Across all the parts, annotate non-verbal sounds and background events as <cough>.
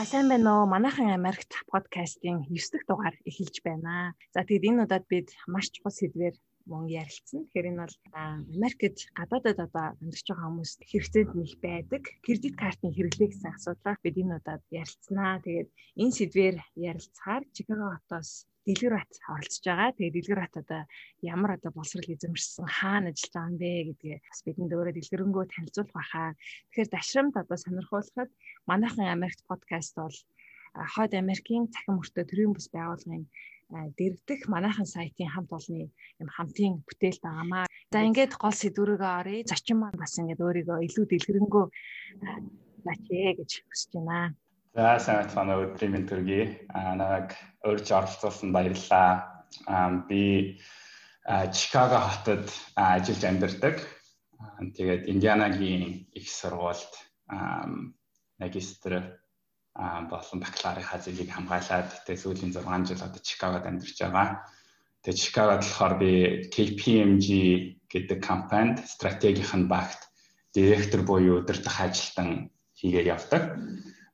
За сайн байна уу? Манайхан Америкт подкастын 9 дахь дугаар эхэлж байна. За тэгэд энэ удаад бид маш чухал сэдвээр мөн ярилцсан. Тэгэхээр энэ бол Америкт гадаадад одоо амьдарч байгаа хүмүүс хэрэгцээнд нэг байдаг кредит картын хэрэглээ гэсэн асуудлаар бид энэ удаад ярилцсанаа. Тэгээд энэ сэдвээр ярилцахаар Чикаго хотоос дэлгэр бат оролцож байгаа. Тэгээд дэлгэр бат одоо ямар одоо боловсрал эзэмшсэн хаана ажиллаж байгаа юм бэ гэдгээ бас бидэнд өөрөө дэлгэрэнгүй танилцуулах байхаа. Тэгэхээр дашрамд одоо сонирхуулахад манайхан Америкт подкаст бол хойд Америкийн цахим мөртөө төрийн бүс байгууллагын дэрдэх манайхан сайтын хамт олонны юм хамтын бүтээл байгаамаа. За ингээд гол сэдвүүрээ оръё. Зочин маань бас ингээд өөрийгөө илүү дэлгэрэнгүй начээ гэж хүсэж байна. За сайн байна өдрийн мэнд төргий. Аа намайг урьж оролцуулсан баярлалаа. Аа би Чикаго хотод ажиллаж амьдардаг. Тэгээд Индианагийн их сургуульд магистр болон бакалаврынхаа зэгийг хамгаалаад тэгээд сүүлийн 6 жил одоо Чикагод амьдарч байгаа. Тэгээд Чикагод болохоор би KPMG гэдэг компанид стратегийн багт директор буюу удирдах ажилтан хийгээд явдаг.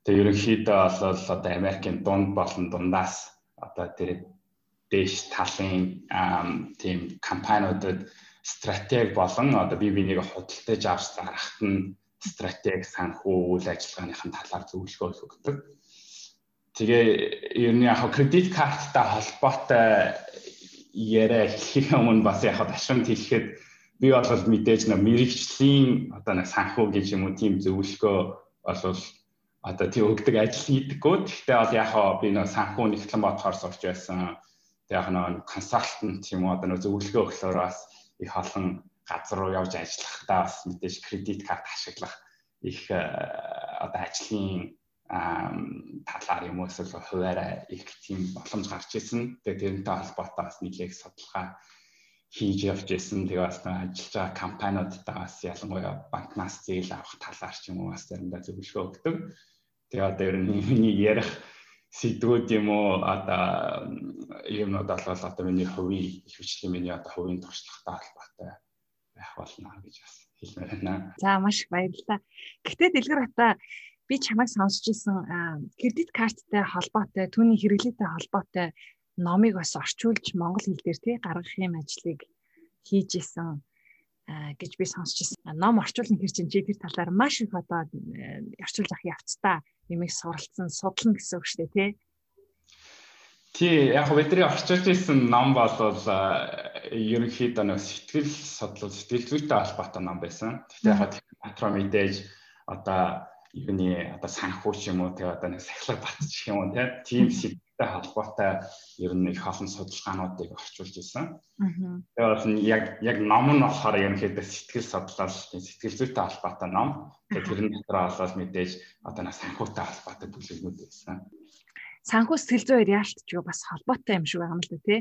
Тэгээ ерөнхийдөө бол одоо Америкийн дунд болон дундаас одоо тэр дэш талын тийм компаниудад стратеги болон одоо бие биенийг худалдаж авч зарахт нь стратеги санхүү үйл ажиллагааныхын талаар зөвлөгөө өгдөг. Тэгээ ер нь яг кредит карттай холбоотой яриа хэлхийн өмнө бас яг ташрамд хэлэхэд би бол мэдээж нэг мэрэгчлийн одоо нэг санхүү гэж юм уу тийм зөвлөгөө бол одоо тий өгдөг ажил хийдэггүй. Гэхдээ бол яг хаа би нэг санхүү нэгтлэн бодохоор сурч байсан. Тэг яг нэг консалтант юм уу одоо нэг зөвлөгөө өгөхлөөр бас их олон газар руу явж ажиллахдаа бас мэдээж кредит карт ашиглах их э, одоо ажлын талаар юм уу эсвэл хуваараа их тийм боломж гарч ирсэн. Тэгээ тэрнтэй холбоотой бас нийлээг судалгаа хийж явж ирсэн. Тэгээ бас ажиллаж байгаа компаниудтай бас ялангуяа банкнаас зээл авах талаар ч юм уу бас заримдаа зөвлөгөө өгдөг. Тэгээ одоо ер нь ярих сэдвүүд юм уу одоо юмнууд бол одоо миний хувийн хөвчлийн миний одоо хувийн туршлагатай холбоотой байх болно гэж бас хэлмээр байна. За маш их баярлалаа. Гэтэ дэлгэр хата би чамайг сонсч ирсэн кредит карттай холбоотой түүний хэрэглээтэй холбоотой номыг бас орчуулж монгол хэл дээр тий гаргах юм ажлыг хийж исэн гэж би сонсч ирсэн. Ном орчуулна гэж чинь чи тэр талаар маш их одоо орчуулж авах явцдаа нэмийг суралцсан судлан гэсэн үг шүү дээ тий. Тий яг бидний орчуулж ирсэн ном бол ерөнхийдөө нэг сэтгэл судлал сэтгэл зүйтэй холбоотой ном байсан. Гэхдээ яг дотроо мэдээж одоо юуны одоо санхүү ч юм уу тэгээ одоо нэг сахилга батч юм уу тийм сэтгэлтэй холбоотой ер нь их олон судалгаануудыг орчуулж ирсэн. Тэгээ бол яг яг ном нь болохоор ерөнхийдөө сэтгэл судлал сэтгэл зүйтэй холбоотой ном. Тэгээ тэрэн дотроо болоод мэдээж одоо нэг санхүүтэй холбоотой бүлэгнүүд байсан санхүү сэтгэл хоёр яалтч юу бас холбоотой юм шиг байгаа юм л да тий.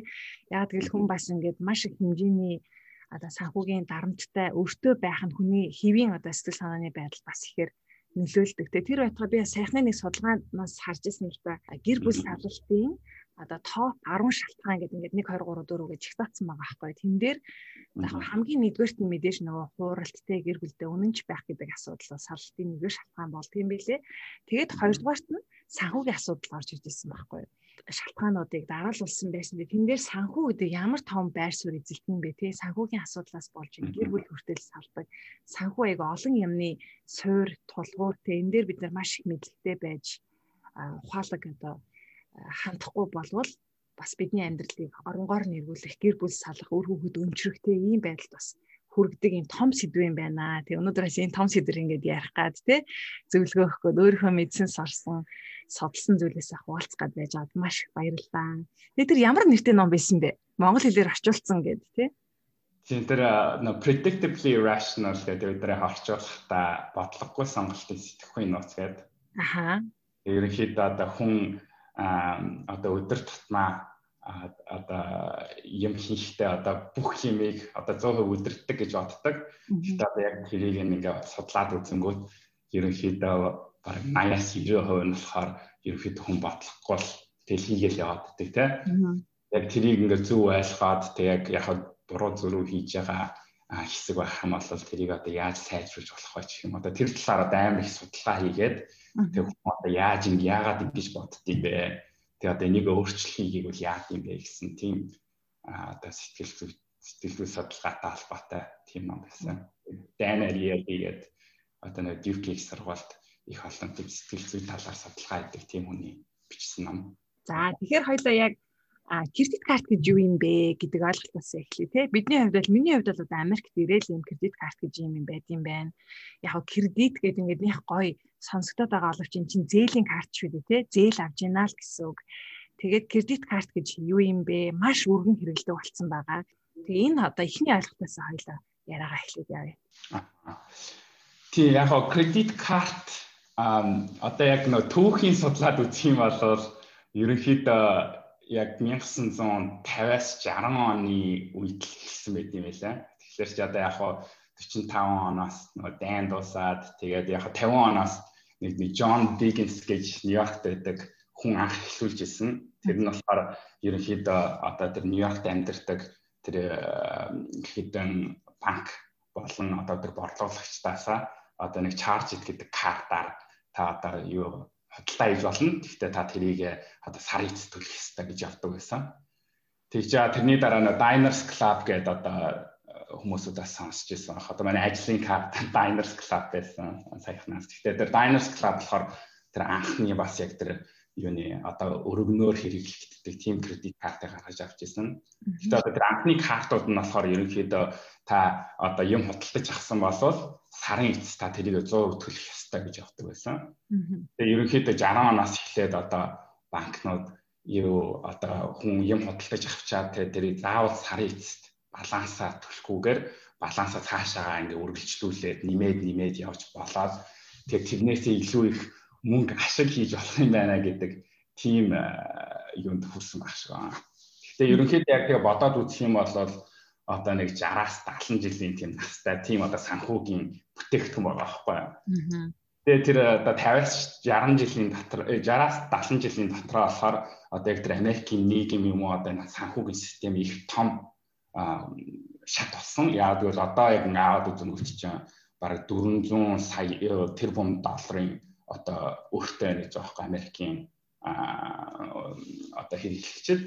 Яг тэгэл хүн бас ингээд маш их хэмжээний одоо санхүүгийн дарамттай өөртөө байх нь хүний хэвийн одоо сэтгэл санааны байдал бас ихээр нөлөөлдөг. Тэгээ тэр байтугай би сайхны нэг судалгаанаас харж ирсэн л да гэр бүл саллалтын одоо топ 10 шалтгаан гэдэг ингээд 1 2 3 4 гэж ихтаацсан байгаа байхгүй. Тэн дээр яг хамгийн нэгдүгээрт нь мэдээж нөгөө хууралттай гэр бүлдээ үнэнч байх гэдэг асуудал саллалтын нэгдүгээр шалтгаан болдго юм билэ. Тэгээд хоёрдугаарт нь санхүүгийн асуудал гарч ирж ирсэн байхгүй шалтгаануудыг дараалуулсан байсан. Тэн дээр санхүү гэдэг ямар том байр суурь эзэлтэн бэ те санхүүгийн асуудлаас болж гэр бүл хүртэл салдаг. Санхүү аяг олон юмны суур тулгуур те энэ дээр бид нар маш их мэдлэгтэй байж ухаалаг одоо хандахгүй болвол бас бидний амьдралыг оронгоор нэргүүлэх гэр бүл салах үр хүүхэд өнчрөхтэй ийм байдалд бас хүргэдэг юм том сэдв юм байна. Тэгээ өнөөдрөөс энэ том сэдвэр ингээд ярих гад те зөвлөгөө өгөх гээд өөрийнхөө мэдсэн сорсон судалсан зүйлээс хуваалцах гад байж аваад маш их баярлалаа. Тэгээ тэр ямар нэртэй ном байсан бэ? Монгол хэлээр орчуулсан гэд тий. Тийм тэр predictably rational гэдэг өдрөө орчуулахдаа бодлогогүй сонголтын сэтгэхүйн нууц гэдэг. Аха. Ерөнхийдөө одоо хүн одоо өдөр тутмаа одоо юм хийхдээ одоо бүх юмыг одоо 100% удирддаг гэж боддог. Гэхдээ одоо яг тэрийг ингээд судлаад үзэнгүүт ерөнхийдөө баг 80-аас 90% нь болохоор ерөнхийдөө хүн бодлохгүй л тэгэл хийгээл яваад ддэг тийм. Яг тэрийг ингээд зөв ойлгоод тэг яг яг буруу зөрүү хийж байгаа хэсэг байх юм бол тэрийг одоо яаж сайжруулж болох вэ гэх юм. Одоо тэр талаар одоо амар их судалгаа хийгээд тэг хүн одоо яаж ингэ яагаад ингэж боддгийг бэ тэг одоо энийг өөрчлөхийг бол яад юм бэ гэсэн тийм одоо сэтгэл зүй сэтгэл зүй судалгаатай холбоотой тийм ном байсан. Ariely гээд одоо нэг Duke сургуульд их олон тийм сэтгэл зүй талаар судалгаа хийдэг тийм хүний бичсэн ном. За тэгэхээр хоёлаа яг а кредит карт гэж юу юм бэ? гэдэг ойлголтоос эхлэе те. Бидний хувьд бол миний хувьд бол одоо Америкт ирээл юм кредит карт гэж юм юм байд юм байна. Яг кредит гэдэг ингээд них гоё сонсогдоод байгаа боловч эн чинь зээлийн карт шүү дээ те. Зээл авч яана л гэсэн үг. Тэгээд кредит карт гэж юу юм бэ? Маш өргөн хэрэгэлдэг болсон байгаа. Тэгээ энэ одоо ихний ойлголтоос хоёлаа яриагаа эхлээд явъя. Тий яг хөө кредит карт одоо яг нөө түүхийн судлаад үзэх юм бол ерөнхийдөө яг 1950-аас 60 оны үед л эхэлсэн байт юм байлаа. Тэгэхээр ч одоо яг хаа 45 оноос нөгөө дайн дуусаад тэгээд яг 50 оноос нэг нэг John Dickens гэж Нью-Йоркт байдаг хүн анх эхлүүлж ирсэн. Тэр нь болохоор ерөнхийдөө одоо тэр Нью-Йоркт амьдардаг тэр хэдэн банк болон одоо тэр борлуулагчдаасаа одоо нэг charge гэдэг картаар та одоо юу худалдаа хийж болно. Гэхдээ та тэрийг одоо сар эц төлөх ёстой гэж явдаг байсан. Тэгж яа тэрний дараа нь Diners Club гэдэг одоо э, хүмүүсүүдээс сонсч ирсэн. Одоо манай ажлын карт Diners Club байсан саяхнаас. Гэхдээ тэр Diners Club болохоор тэр анхны бас яг тэр юуны одоо өргөнөөр хэрэглэгддэг тийм кредит картыг гаргаж авч ирсэн. Гэхдээ одоо тэр анхны картууд нь болохоор ерөнхийдөө та одоо юм худалдаж авсан бол сарын эцэс та тэрийг 100% төлөх ёстой гэж явдаг байсан. Тэгээ ерөнхийдөө 60 оноос эхлээд одоо банкнууд юу одоо хүн юм худалдаж авчаад тэрийг заавал сарын эцэст балансаар төлөхгүйгээр балансаа цаашаагаа ингээ үргэлжлүүлээд нэмээд нэмээд явж болоод тэгээ тэрнээсээ илүү их мөнгө ашиг хийж болох юм байна гэдэг тийм юунд хүрсэн баг шиг байна. Гэхдээ ерөнхийдөө яг тэгээ бодоод үзэх юм бол одоо нэг 60-аас 70 жилийн тийм настай тийм одоо санхүүгийн бүтээгдэхүүн байгаа байхгүй юу. Тэгээ тэр одоо 50-аас 60 жилийн дотор 60-аас 70 жилийн дотор болохоор одоо яг тэр Америкийн нийгэм юм уу одоо санхүүгийн систем их том шат болсон. Яг гэвэл одоо яг аваад үзэн чинь бараг 400 сая тэрбум долларын одоо өртөө гэж байгаа байхгүй Америкийн одоо хэрэглэгчд.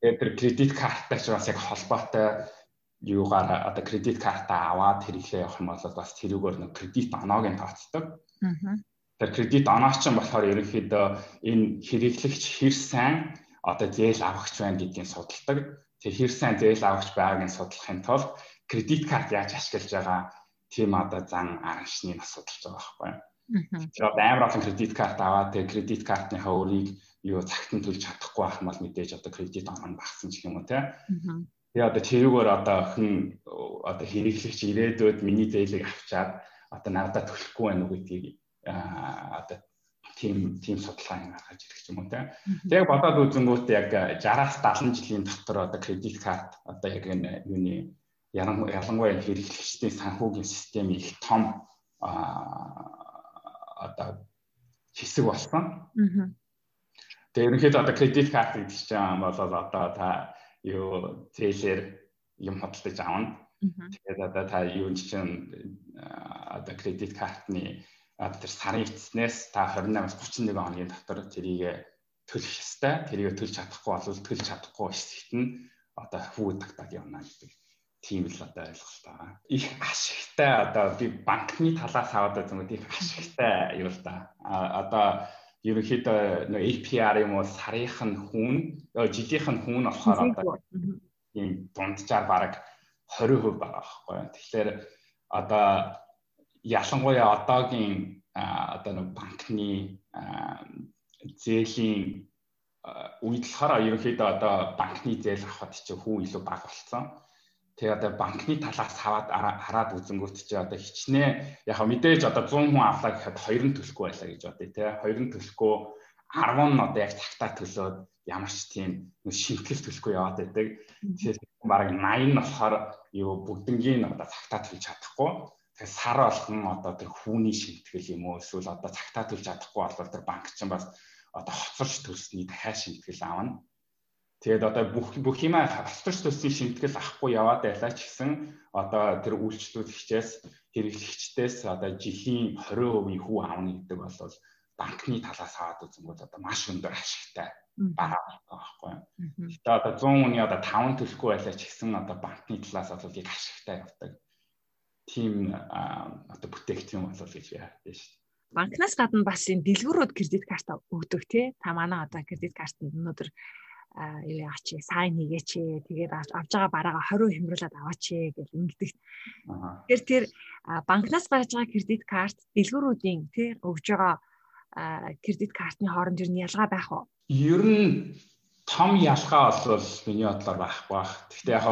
Тэгээд тэр кредит карттай ч бас яг холбоотой юугаар одоо кредит картаа аваад хэрэглээ явах юм бол бас тэрүүгээр нэг кредит оноог нь тооцдог. Тэр кредит оноо ч болохоор ерөнхийдөө энэ хэрэглэгч хэр сайн одоо зээл авахч байна гэдгийг судалдаг. Тэр хэр сайн зээл авахч байгааг нь судлахын тулд кредит карт яаж ашиглаж байгаа тийм одоо зан араншныг судалж байгаа байхгүй юу. Тэгэхээр амар олон кредит карт аваад тэгээ кредит картныхаа өрийг юу цагт нь төлж чадахгүй байх юм бол мэдээж одоо кредит оноо багсан ч юм уу те. Тэгээ одоо тэрүүгээр одоо охин одоо хэрэглэгч ирээдүйд миний зээлийг авчаад одоо надад төлөхгүй байна уу гэдгийг одоо тийм тийм судалгаа гаргаж ирэх юм уу те. Тэгээ бодоод үзэнгүүт яг 60-аас 70 жилийн дотор одоо кредит карт одоо яг энэ юуны ялангуяа хэрэглэгчдийн санхүүгийн систем их том одоо хэсэг болсон. Тэгээ ерөнхийдөө одоо кредит карт гэдэг чинь бол одоо та юу зээлэр юм хөдөлж авна. Тэгээд одоо та юу чинь одоо кредит картны тэр сарын эцснээс та 28-аас 31 хоногийн дотор тэрийг төлөх ёстой. Тэрийг төлж чадахгүй бол төлж чадахгүй хэсэгт нь одоо хүү тагтаад явна гэдэг тийм л одоо ойлголт байгаа. Их ашигтай одоо би банкны талаас аваад байгаа их ашигтай юу л да. А одоо ерөнхийдөө нөө APR юм уу сарынх нь хүүн, жилийнх нь хүүн болохоор одоо ийм дунджаар бараг 20% байгаа байхгүй. Тэгэхээр одоо ялангуяа одоогийн одоо нэг банкны зээлийн үед болохоор ерөнхийдөө одоо банкны зээл авахд чинь хүү илүү бага болсон Тэгээ одоо банкны талаас хаваад хараад үзэнгүүт чи одоо хичнээн яг мэдээж одоо 100 хүн авлаа гэхэд 2 нь төлөхгүй байлаа гэж бодъё те 2 нь төлөхгүй 10 нь одоо яг цагтаа төлөөд ямар ч тийм шимтгэл төлөхгүй яваад байдаг. Тэгэхээр бараг 80 нь болохоор юу бүгднгийн одоо цагтаа төлж чадахгүй. Тэгээ сар болгон одоо тэр хүүний шимтгэл юм уу эсвэл одоо цагтаа төлж чадахгүй бол тэр банк чинь бас одоо хоцорч төлсний дахиад шимтгэл аавна. Тэгээд одоо бүх бүх юмаа хавцарч төсний шимтгэл авахгүй яваад байлаа ч гэсэн одоо тэр үйлчлүүлэгчээс хэрэглэгчдээс одоо жилийн 20% хүү авна гэдэг бол банкны талаас аваад үзэнгүүт одоо маш өндөр ашигтай байгаа байхгүй. Гэтэ одоо 100 хүний одоо 5 төлөхгүй байлаа ч гэсэн одоо банкны талаас бол яг ашигтай явдаг. Тим одоо бүтээгдэхүүн бол гэж яа тийм шүү. Банкнаас гадна бас энэ дэлгүүрүүд кредит карт өгдөг тий. Та манай одоо кредит картанд өнөөдөр юу яач сайн хийгээч тэгээд авж байгаа бараагаа 20% хямруулад аваач гэж ингэдэг. Тэгэхээр тэр банкнаас гарч байгаа кредит карт дэлгүүрүүдийн тэр өгж байгаа кредит картны хооронд нь ялгаа байх уу? Ер нь том ялгаа бол миний бодлоор байхгүй бах. Гэхдээ яг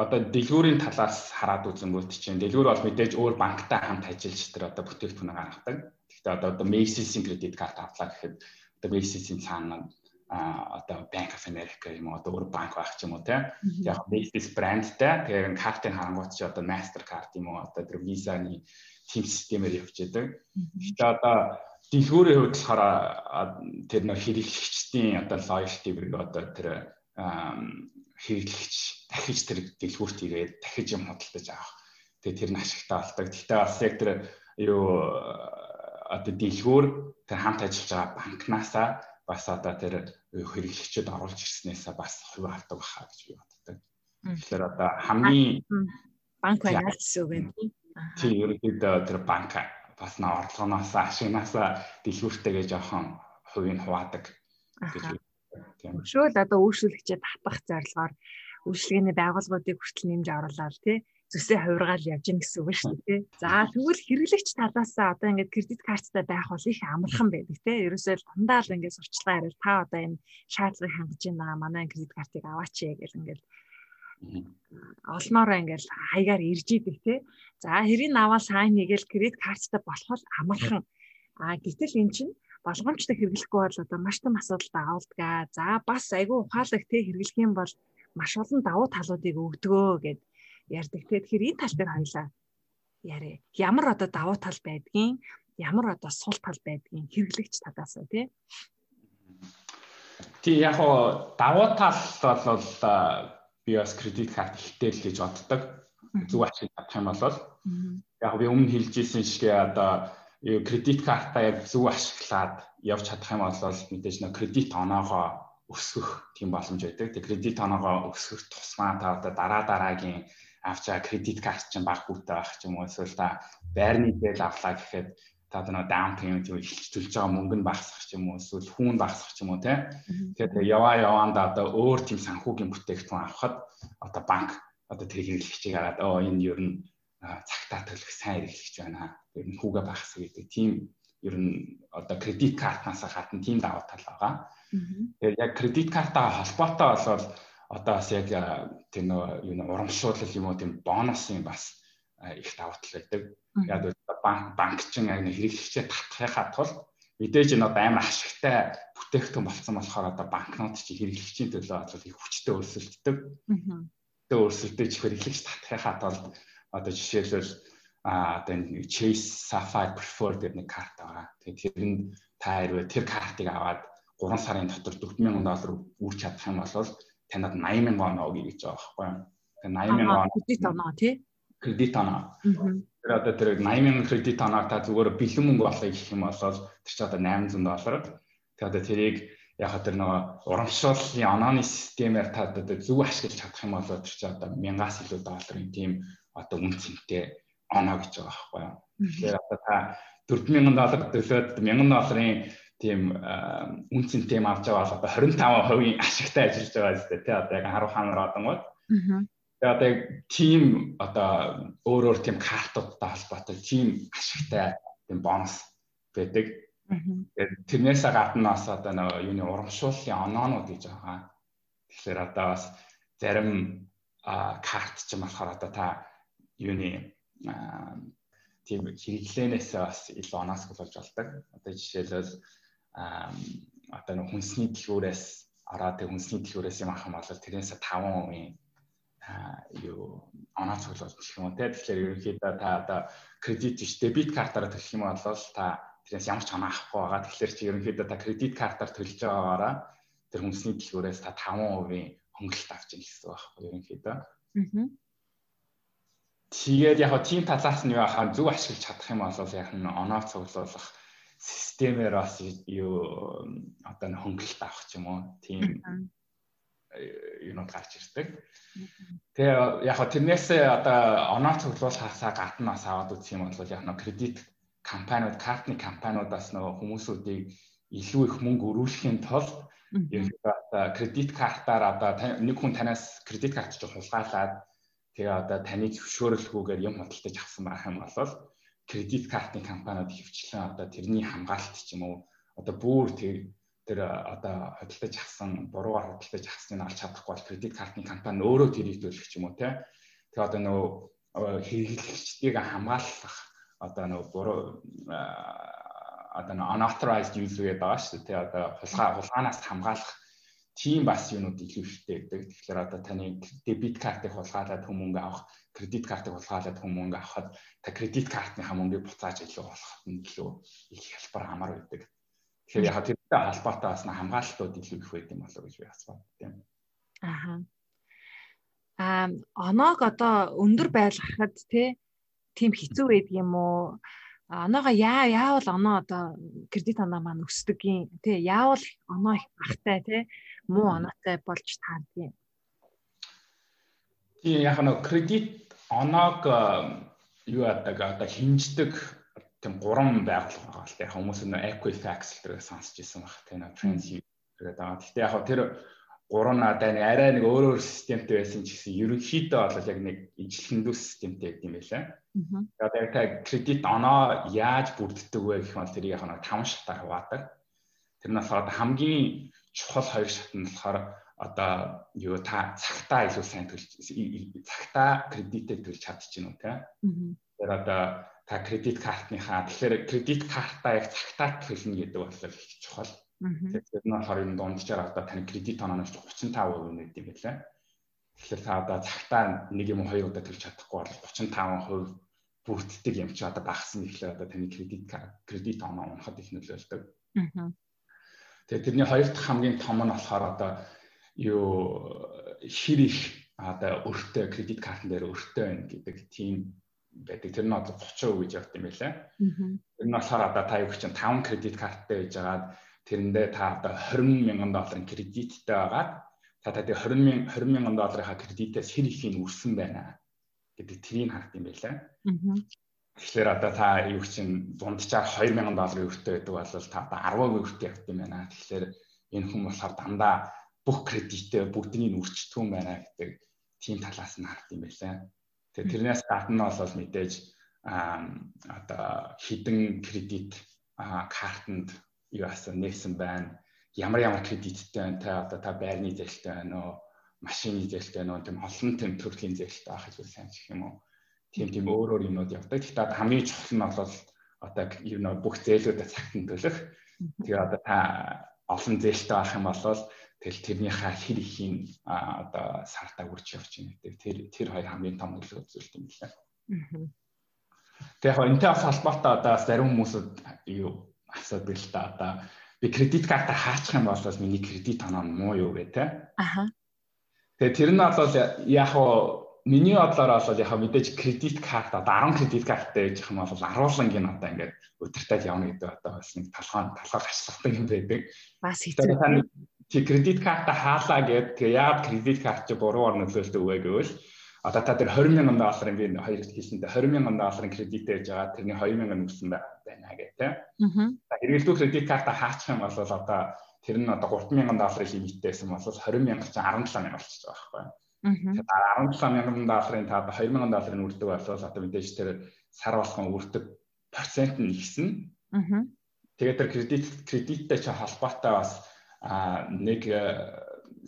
одоо дэлгүүрийн талаас хараад үзэнгүүт чинь дэлгүүр бол мэдээж өөр банктай хамт ажиллаж тэр одоо бүтээгдэхүүн гаргадаг. Гэхдээ одоо Macy's-ийн кредит карт авлаа гэхэд одоо Macy's-ийн цаана а одоо Bank of America юм уу одоо өөр банк байх ч юм уу те яг Macy's брэндтэй тэгээд картын харангуут чи одоо Mastercard юм уу одоо тэр Visa-ны team системээр явж байдаг. Гэхдээ одоо дэлгүүрийн хувьд болохоор тэр нөх хэрэглэгчдийн одоо loyalty гэдэг одоо тэр хэрэглэгч дахиж тэр дэлгүүрт ирээд дахиж юм худалдаж авах. Тэгээ тэр нь ашигтай болдог. Гэхдээ бас яг тэр юу одоо дэлгүүр тэр хамт ажиллаж байгаа банкнасаа бас одоо тэр хэрэглэгчд оруулж ирснээсээ бас хувь авдаг баха гэж би боддог. Тэгэхээр одоо хамгийн банк байна гэсэн үг юм. Тийм ерөнхийдөө тэр банк бас н орлогоноос ашигнаас дэлгүүртэйгээ жоохон хувийг хуваадаг гэж тийм. Шөөл одоо үйлчлэгчээ татах зорилгоор үйлчлэгээний байгууллагуудыг хүртэл нэмж оруулаад тий зүсээ хувиргаал явж гин гэсэн үг шүү дээ. За тэгвэл хэрэглэгч талаас одоо ингээд кредит карттай байх бол их амархан байдаг те. Ерөөсөө дандаа л ингээд сурчлага ярил та одоо энэ шаардлагыг хангаж байна. Манай кредит картыг аваач гэл ингээд олноороо ингээд хаягаар ирж идэг те. За хэрийг аваад сайн хийгээл кредит карттай болох амархан. А гэтэл эн чинь болгоомжтой хэрэглэхгүй бол одоо маш том асуудалд агуулдаг. За бас айгүй ухаалаг те хэрэглэх юм бол маш олон давуу талуудыг өгдөгөө гэдэг ярьдаг. Тэгэхээр энэ тал дээр хоёлаа яриа. Ямар одоо давуу тал байдгийг, ямар одоо сул тал байдгийг хэрэглэгч талаас нь тий. Тий яг гоо давуу тал бол би бас кредит карт ихтэй л гэж боддог. Зүг ашиг татах юм бол яг би өмнө хэлжсэн шиг одоо кредит картаа яг зөв ашиглаад явж чадах юм бол мэдээж нэ кредит оноогоо өсгөх тийм боломж байдаг. Тэгээ кредит оноогоо өсгөх тусмаа та одоо дараа дараагийн авч байгаа кредит карт чинь баг хүүтэй байх ч юм уу эсвэл та байрны дээл авлаа гэхэд та одоо даун пеймент юу төлж байгаа мөнгө нь багасах ч юм уу эсвэл хүүн багасах ч юм уу те тэгэхээр яваа яваанда одоо өөр тийм санхүүгийн бүтээгдэхүүн авахад одоо банк одоо тэр хэрэглэгчийг хараад оо энэ ер нь цагтаа төлөх сайн хэрэглэгч байна. Ер нь хүүгээ багасгах гэдэг тийм ер нь одоо кредит картнаас гадна тийм давуу тал байгаа. Тэгэхээр яг кредит картаа холбоотой болвол одоо бас яг тэр нөө юу н урамшуулал юм уу тийм бонусын бас их давуу тал байдаг. Яг банк банк чин яг хэрэглэгчээ татахын тулд мэдээж энэ одоо амар ашигтай бүтээгдэхүүн болсон болохоор одоо банкнот чи хэрэглэгчийн төлөө бол их хүчтэй өрсөлддөг. Тэ өрсөлдөж хэрэглэгч татахын тулд одоо жишээлбэл а одоо энэ Chase Sapphire Preferred гэдэг нэг карт байгаа. Тэгээд тэр нь та хэрвээ тэр картыг аваад 3 сарын дотор 4000 доллар үрж чадах юм бол танад 80 мянган оноо өгье гэж байгаа байхгүй. Тэгээ 80 мянган кредит оноо тий. Кредит оноо. Тэр одоо тэр 80 мянган кредит оноо та зүгээр бэлэн мөнгө болохыг гэх юм бол тэр чи одоо 800 доллар. Тэгээ одоо тэрийг яг тэр нөгөө урамшууллын онооны системээр та одоо зөв ашиглаж чадах юм бол тэр чи одоо 1000-аас илүү долларын тийм одоо үн цэнтэй оноо гэж байгаа байхгүй юу. Тэгэхээр одоо та 4000 доллар төлөөд 1000 долларын тийм үн цэнтэй юм авч байгаа бол одоо 25% ашигтай ажиллаж байгаа зү тэ одоо яг 10 ханаар одонгод. Тэгээ одоо яг тим одоо өөр өөр тим картуудтай холбоотой тим ашигтай тийм бонус байдаг. Тэгээд тэрнээсээ гадна бас одоо нэг юуны урамшууллын оноонууд гэж байгаа. Тэгэхээр одоо бас зарим карт ч юм болохоор одоо та юуны тийм хэрэглэнээс бас илүү оноос болж болдог. Одоо жишээлбэл одоо нэг хүнсний дэлгүүрээс ороод тэг хүнсний дэлгүүрээс юм авах юм бол тэрнээс 5% юу оноо цуглуулж гэх юм те тэгэхээр ерөнхийдөө та одоо кредит биш дебит картаараа төлөх юм бол та тэрнээс ямар ч оноо авахгүй байгаа тэгэхээр чи ерөнхийдөө та кредит картаар төлж байгаагаараа тэр хүнсний дэлгүүрээс та 5% хөнгөлөлт авч ийн гэсэн байхгүй ерөнхийдөө. Аа. Тэгээд яг тийм талаас нь юу ахаа зөв ашиглаж чадах юм бол яг нь оноо цуглуулах системээр бас юу одоо хөнгөлөлт авах ч юм уу тийм юунод гарч ирдэг. Тэгээ яг тэрнээс одоо оноо цуглуулахаасаа гадна бас аваад үзэх юм бол яг нэг кредит компаниуд, картны компаниудаас нөгөө хүмүүсүүдийг илүү их мөнгө өрүүлэхийн тулд ерөнхийдөө кредит картаар одоо нэг хүн танаас кредит карт ч хулгайлаад тэгээ одоо таны зөвшөөрөлгүйгээр юм худалдаж авсан байх юм бол кредит картны компаниуд хөвчлэн одоо тэрний хамгаалалт ч юм уу одоо бүр тэр тэр одоо хөдөлтөж авсан буруугаар хөдөлтөж авсныг олж чадахгүй бол кредит картны компани өөрөө тэрийг төлөх ч юм уу те тэгээ одоо нөгөө хэрэглэгчдийг хамгаалах одоо нөгөө буруу одоо нөгөө unauthorized user гэдэг байгаа шүү дээ те одоо хулгай хулгаанаас хамгаалах тийм бас юунууд илүү ихтэй гэдэг. Тэгэхээр одоо таны дебит картыг хулгайлаад хүмүүнгээ авах, кредит картыг хулгайлаад хүмүүнгээ авахад та кредит картныхаа мөнгийг буцааж илүү олоход нь илүү их хялбар амар байдаг. Тэгэхээр яг тэртэй холбоотой бас хамгаалтууд илүү их байд юм болов уу гэж би боддоо юм. Аха. Аа оноог одоо өндөр байлгахад тийм хэцүү байдаг юм уу? оноогоо яа яавал оноо одоо кредит оноо маань өсдөг юм тий яавал оноо их багтай тий муу оноотой болж таардیں۔ Тийм яг нь кредит оноог юу яадаг одоо хинждэг тийм гурван байгууллага байгаа л та яг хүмүүс нь Equifax гэдэг сонсч ирсэн баг тийм Trends гэдэг байгаа. Гэхдээ яг тэр гурван надаа нэг арай нэг өөр өөр системтэй байсан ч гэсэн ерөнхийдөө бол яг нэг ижлэхэндүү системтэй гэдэг юм байлаа. Одоо яг та кредит оноо яаж бүрддэг вэ гэх юм бол тэрийг яг нэг таван шатаар хаваадаг. Тэр нь болохоор хамгийн чухал хоёр шат нь болохоор одоо юу та цагтаа илүү сайн төлж цагтаа кредитээ төлж чадчихна уу те. Тэр одоо та кредит картныхаа тэгэхээр кредит картаа яг цагтаа төлнө гэдэг бол чухал. Тэгэхээр нь болохоор юм дунджаар одоо таны кредит онооноос 35% нэмэд юм байлаа. Тэгэхээр та одоо цагтаа нэг юм хоёр удаа төлж чадахгүй бол 35% бүрддэг юм чи одоо багасна гэхлээр одоо таны кредит кредит оноо унахад их нөлөөлдөг. Тэгээ тэрний хоёр дахь хамгийн том нь болохоор одоо юу хэр их одоо өртөө кредит картн дээр өртөө байна гэдэг тийм байдаг. Тэр нь одоо 30% гэж явт юм байлаа. Тэр нь болохоор одоо та юу гэж чинь 5 кредит карттай байж байгаад тэрэндээ та одоо 20 мянган долларын кредиттэй байгаад та та тэгээ 20 мянган 20 мянган долларынхаа кредитээс хэр ихийг үрсэн байна гэдэг тэрийг харах юм байлаа. Тэгэхээр одоо та юу чинь дундчаар 2000 долларын өртөө байдаг бол та одоо 10% өртөө явт юм байна. Тэгэхээр энэ хүн болохоор дандаа бүх кредитээ бүгднийг үрчдэг юм байна гэдэг тийм талаас нь харт юм байлаа. Тэгээ тэрнээс гадна бол мэдээж одоо хідэн кредит картанд юу асан нээсэн байна. Ямар ямар кредиттэй байна те одоо та байрны зээлтэй байна уу, машины зээлтэй байна уу, тийм олон тийм төрлийн зээлтэй байх гэж сайн гэх юм уу тийм тийм өөр өөр юмнууд явдаг. Гэхдээ хамгийн чухал нь бол одоо юу нөө бүх зээлүүдэд цагтан төлөх. Тэгээ одоо та олон зээлтэй байх юм бол тэгэл тэрнийхээ хэр ихийн одоо сартаа үрж явж байна гэдэг. Тэр тэр хоёр хамгийн том нөлөө үзүүлдэг юм лээ. Тэгээ яг энэтэй бас холбоотой одоо зарим хүмүүсүүд юу асуудаг л та одоо би кредит картаа хаачих юм бол миний кредит оноо муу юу гэ тэ. Аха. Тэгээ тэр нь бол яг миний бодлоор бол яг мэдээж кредит карт одоо 10 кредит карттай байж юм бол аруулангийн одоо ингээд өдөртөө явна гэдэг одоо бас нэг талхаан талхаар ачлахдаг юм байдаг. Бас хэцүү. Чи кредит карта хаалаа гэд тэгээ яагаад кредит карт чи буруугаар нөлөөлтөө вэ гэвэл одоо та тэр 20 мянган долларын би хоёрт хэлсэндээ 20 мянган долларын кредиттэй хийж байгаа тэрний 2 мянган өгсөн байна гэх тээ. Аа. Хэрэглэдүү кредит карта хаачих юм бол одоо тэр нь одоо 3 мянган долларын лимиттэйсэн бол 20 мянга чинь 17 мянга болчихж байгаа байхгүй? Тэгэхээр 17 мянган долларын та 2 мянган долларын үрдэг болвол одоо мэдээж тэр сар болгон үрдэг процент нь ихсэн. Тэгээд тэр кредит кредиттэй ч холбоотой бас нэг э,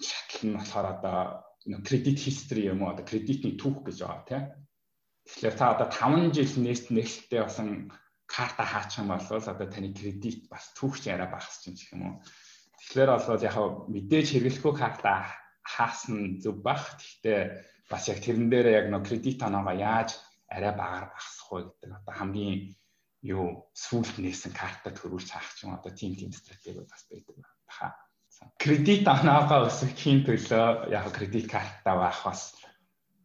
шатал нь болохоор одоо кредит history юм уу одоо кредитний түүх гэж байгаа тийм. Тэгэхээр та одоо 5 жил нээст нээлттэй басан карта хаачих юм бол одоо таны кредит бас түүх ч арай багасч юм гэх юм уу. Тэгэхээр бол яг мэдээж хэрэглэхгүй карта хаасан зөв бах. Гэхдээ бас яг тэрэн дээр яг нөө кредит оноогоо яаж арай багаар багасгах вэ гэдэг одоо хамгийн юу сүүлд нээсэн карта төрүүлж хаах ч юм одоо тийм тийм стратеги бас байдаг баха. Кредит оноогоо өсгөхийн төлөө яг кредит картаа байх бас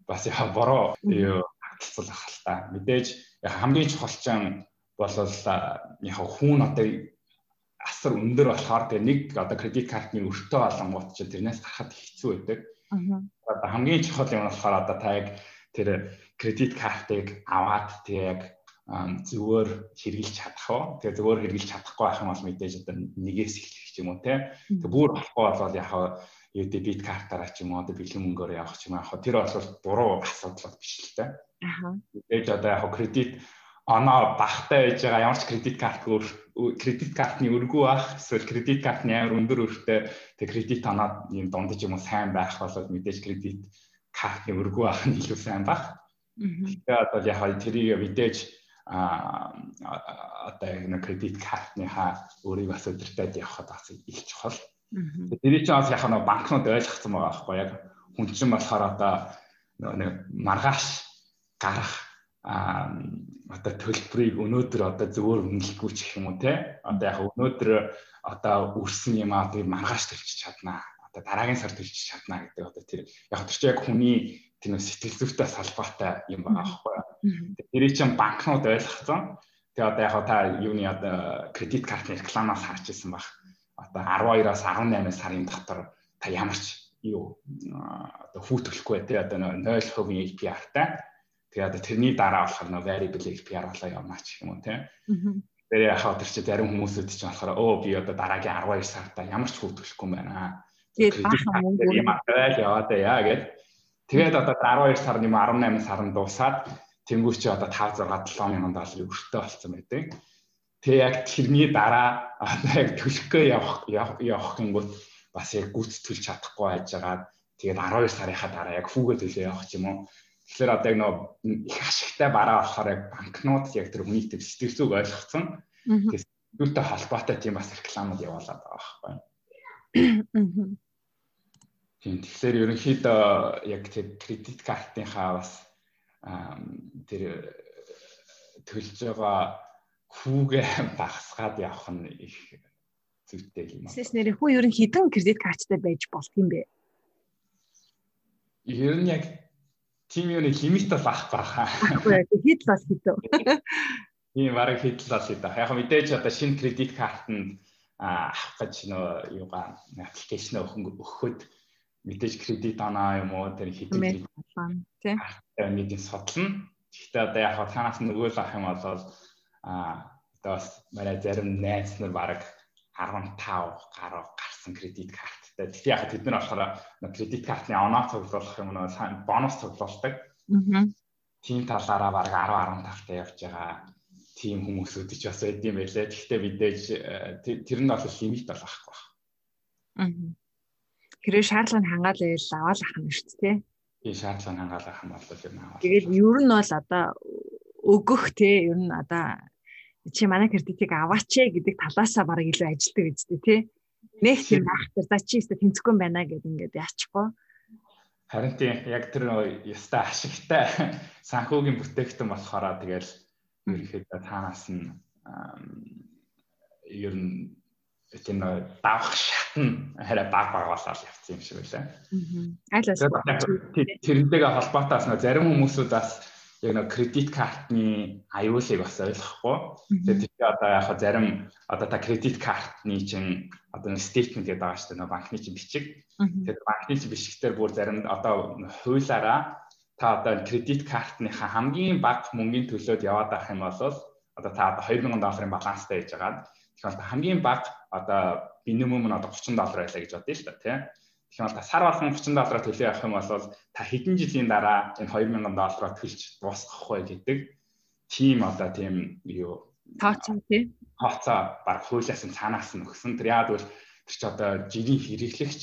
бас яг бороо юу хатцуулах л та. Мэдээж хамгийн чухалчин бол яг хүүн одоо асар өндөр болохоор тэгээ нэг одоо кредит картны өртөө олонгууд чи тэрнээс гарахад хэцүү байдаг. Одоо хамгийн чухал юм болохоор одоо та яг тэр кредит картыг аваад тэгээ яг зүгээр хэрэгжилж чадах уу. Тэгээ зүгээр хэрэгжилж чадахгүй байх юм бол мэдээж одоо нэгээс эхлэх юм уу те. Тэгээ бүр болохгүй бол яг юу дебит картаараа ч юм уу одоо бэлэн мөнгөөр явах ч юм аа тэр бол буруу асуудал биш л те. Аа. Мэдээж одоо яг кредит оноо багтай байж байгаа ямар ч кредит карт кредит картны өргөө ах эсвэл кредит картны амар өндөр өртөө тэг кредит оноо юм дундаж юм уу сайн байх бол мэдээж кредит картны өргөө ах нь илүү сайн байх. Тэгээ одоо яг тэрийг мэдээж а одоо нэг кредит картныхаа өөрийг бас өдөртөд явахад бас их чухал. Тэрийг чинь бас яг нэг банкнууд ойлгоцсон байгаа байхгүй яг хүн чинь болохоор одоо нэг маргааш гарах а одоо төлбөрийг өнөөдөр одоо зөвөр үнэлэхгүй ч гэх юм уу те? Одоо яг өнөөдөр одоо үрсэн юм аа би маргааш төлчих чаднаа одоо дараагийн сар төлчих чаднаа гэдэг одоо тэр яг тэр чинь яг хүний тэр сэтгэл зүйтэй салбартай юм байгаа байхгүй юу. Тэрийг чинь банкнууд ойлгоцсон. Тэгээ одоо яг та юуны одоо кредит картны рекламаас харж ирсэн баг. Одоо 12-аас 18 сарын дотор та ямар ч юу одоо хүү төлөхгүй те одоо 0% APR-тай. Тэгээ одоо тэрний дараа болохоор нөө variable APR болоо явна ч юм уу те. Тэр яг тэр чи зарим хүмүүсүүд чинь болохоор өө би одоо дараагийн 12 сартаа ямар ч хүү төлөхгүй юм байна. Тэгээд баахан мөнгө юм аваад яваад яа гэдэг Тэгээд одоо 12 сар юм 18 сар нь дуусаад тэнгуү чи одоо 5 6 7 мянган долларын өртөө болсон байдаг. Тэгээ яг тэрний дараа одоо яг төлөхөө явах явах гингүүт бас яг гүц төлж чадахгүй байж байгаа. Тэгээд 12 сарынхаа дараа яг хүүгээ төлөө явах юм уу? Тэгэхээр одоо яг нөө их ашигтай бараа болохоор яг банкнууд яг тэр хүний төв сэтгэл зүг ойлгоцсон. Тэгээд зүйлтэй холбоотой тийм бас рекламууд явуулаад байгаа байхгүй. Тийм тэгэхээр ерөнхийдөө яг тэр кредит картынхаа бас тэр төлж байгаа хүүгээ <laughs> багасгаад явах нь их зүйтэй юм аа. Тэс нэр хүү ер нь хідэн кредит карттай байж болт юм бэ? Ер нь яг тийм юуны лимит бол ах баха. Хэд л бас хэдөө. <laughs> Тийм бараг хэд л бас хэдөө. Яг мэдээж одоо шинэ кредит картанд авах гэж нөө юугаа аппликейшн өгөхөд мэдээж кредит оноо юм уу тэр хэдийн тийм мэдээ судална. Гэхдээ одоо яг танаас нөгөө л ах юм бол а одоо бас манай зарим найз нар баг 15 гаруй гарсан кредит карттай. Тэгтээ яг тэд нар болохоор кредит картны оноо цуглуулах юм уу бонус цуглуулдаг. Аа. Тийм талаараа баг 10 15 таа явж байгаа тийм хүмүүсүүд ч бас байд юм байлээ. Гэхдээ мэдээж э, тэр нь бол лимит бол байхгүй байна. Аа. Хэрэг шаардлага нь хангаал ийл аваад ах юм шүү дээ. Тийм шаардлага нь хангаал ах юм бол юм аа. Тэгээд ер нь бол одоо өгөх те ер нь одоо чи манай кредитийг аваач гэдэг талаасаа бараг илүү ажилтдаг үстэй тий. Нэг тийм ахтар за чи өстө тэнцэхгүй байна гэд ингээд яачихгүй. Харин тийм яг тэр яста ашигтай <laughs> санхүүгийн бүтээгдэхүүн болохоор тэгэл ерөнхийдөө таанаас нь ер нь тийм давах шат нь хараа баг баг болоод явцсан юм шиг байлаа. Аа. Тэрнтэйгээ холбоотойос нөө зарим хүмүүсүүд бас яг нэг кредит картны аюулыг бас ойлгохгүй. Тэгээд тийч одоо яг зарим одоо та кредит картны чинь одоо стейтмент гэдэг байгаа шүү дээ банкны чинь бичиг. Тэгээд банкны чинь бичгтэр бүр зарим одоо хуулаараа та одоо кредит картныхаа хамгийн бага мөнгөний төлөөд яваад авах юм бол одоо та одоо 2000 долларын баланстай хийж байгаа Тэгэхээр хамгийн бага одоо минимум нь одоо 30 доллар байлаа гэж бодъё л та тийм. Тэгэхээр та сар болгон 30 доллараар төлөө явах юм бол та хэдэн жилийн дараа энэ 2000 доллараар төлж дуусгах вэ гэдэг тийм одоо тийм юу тооцоо тий. Тооцоо баг хуулиас нь цаанаас нь өгсөн. Тэр яад бол тэр чи одоо жирийн хэрэглэгч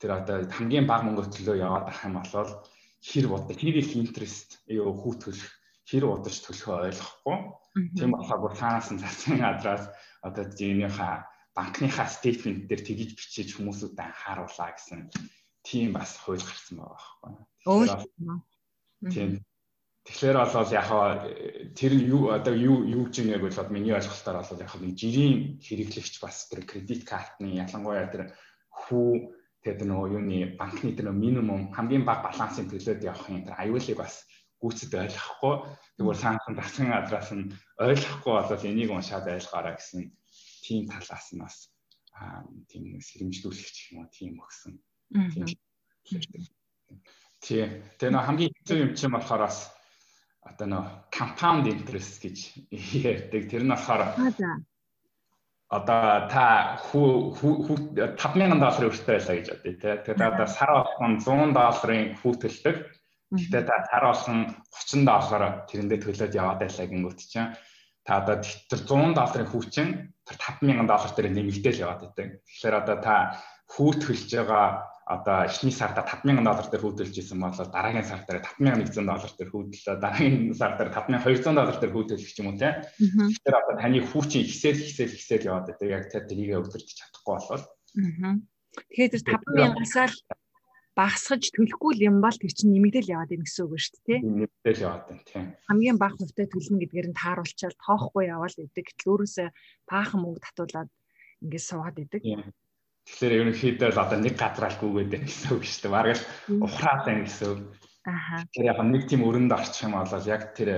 тэр одоо хамгийн бага мөнгө төлөө яваад ах юм бол хэр бодог хэр их интерест юу хүүтгөх хэр удаж төлөхөө ойлгохгүй. Тийм болохоор цаанаас нь цацсан адраас одоо зээнийхээ банкныхаа стейтмент дээр тгийж бичиж хүмүүсүүдэд анхааруулаа гэсэн тийм бас хууль гарсан байгаа байхгүй. Тийм. Тэгэхээр бол яг тэр юу одоо юу юу гэж нэг бол миний ойлголтоор бол яг нэг жирийн хэрэглэгч бас тэр кредит картны ялангуяа тэр хүү тэгээд нөгөө юуны банкны тэр минимум хамгийн бага балансын төлөөд явахын тэр аюулыг бас гүйцэд ойлгохгүй тэгвэл санхан засгийн газраас нь ойлгохгүй болоод энийг уншаад ойлгоорой гэсэн тийм талаас нь бас тийм сэрэмжлүүлэгч юм уу тийм өгсөн. Тийм. Тэгээ нөө хамгийн хэцүү юм чинь болохоор бас одоо нөө compound interest гэж ярьдаг. Тэр нь болохоор одоо та хүү 5000 долларын өртөө байлаа гэж бодъё тий. Тэгээд одоо сар болгон 100 долларын хүү Гэтэ та сар болгон 30 доллар тэрэндээ төлөөд яваад байлаа гингүүт чинь та одоо тэр 100 долларын хүү чинь тэр 5000 доллар дээр нэмэгдээл яваад байдаг. Тэгэхээр одоо та хүү төлж байгаа одоо эхний сарда 5000 доллар дээр хүүдэлж исэн бол дараагийн сар дээр 5100 доллар дээр хүүдэлээ дараагийн сар дээр 5200 доллар дээр хүүдэлэх ч юм уу те. Тэгэхээр одоо таны хүүчин ихсэл ихсэл ихсэл яваад байдаг. Яг тэр тэрийг өдөрч чадахгүй болвол. Тэгэхээр тэр 5000-аас л багасгаж төлөхгүй юм бол тэр чинь нэмэгдэл яваад байна гэсэн үг шүү дээ. Нэмэгдэл яваад байна тийм. Хамгийн бага хувьтай төлнө гэдгээр нь тааруулчаал тоохгүй яваад идэг. Гэтэл өөрөөсөө баахан мөнгө татуулаад ингээд суугаад идэг. Тэгэхээр ерөнхийдөө л одоо нэг газраалгүйгээд байна гэсэн үг шүү дээ. Бараг л ухраад байна гэсэн үг. Аха. Тэгэхээр яг нэг тийм өрөнд орчих юм бол яг тэр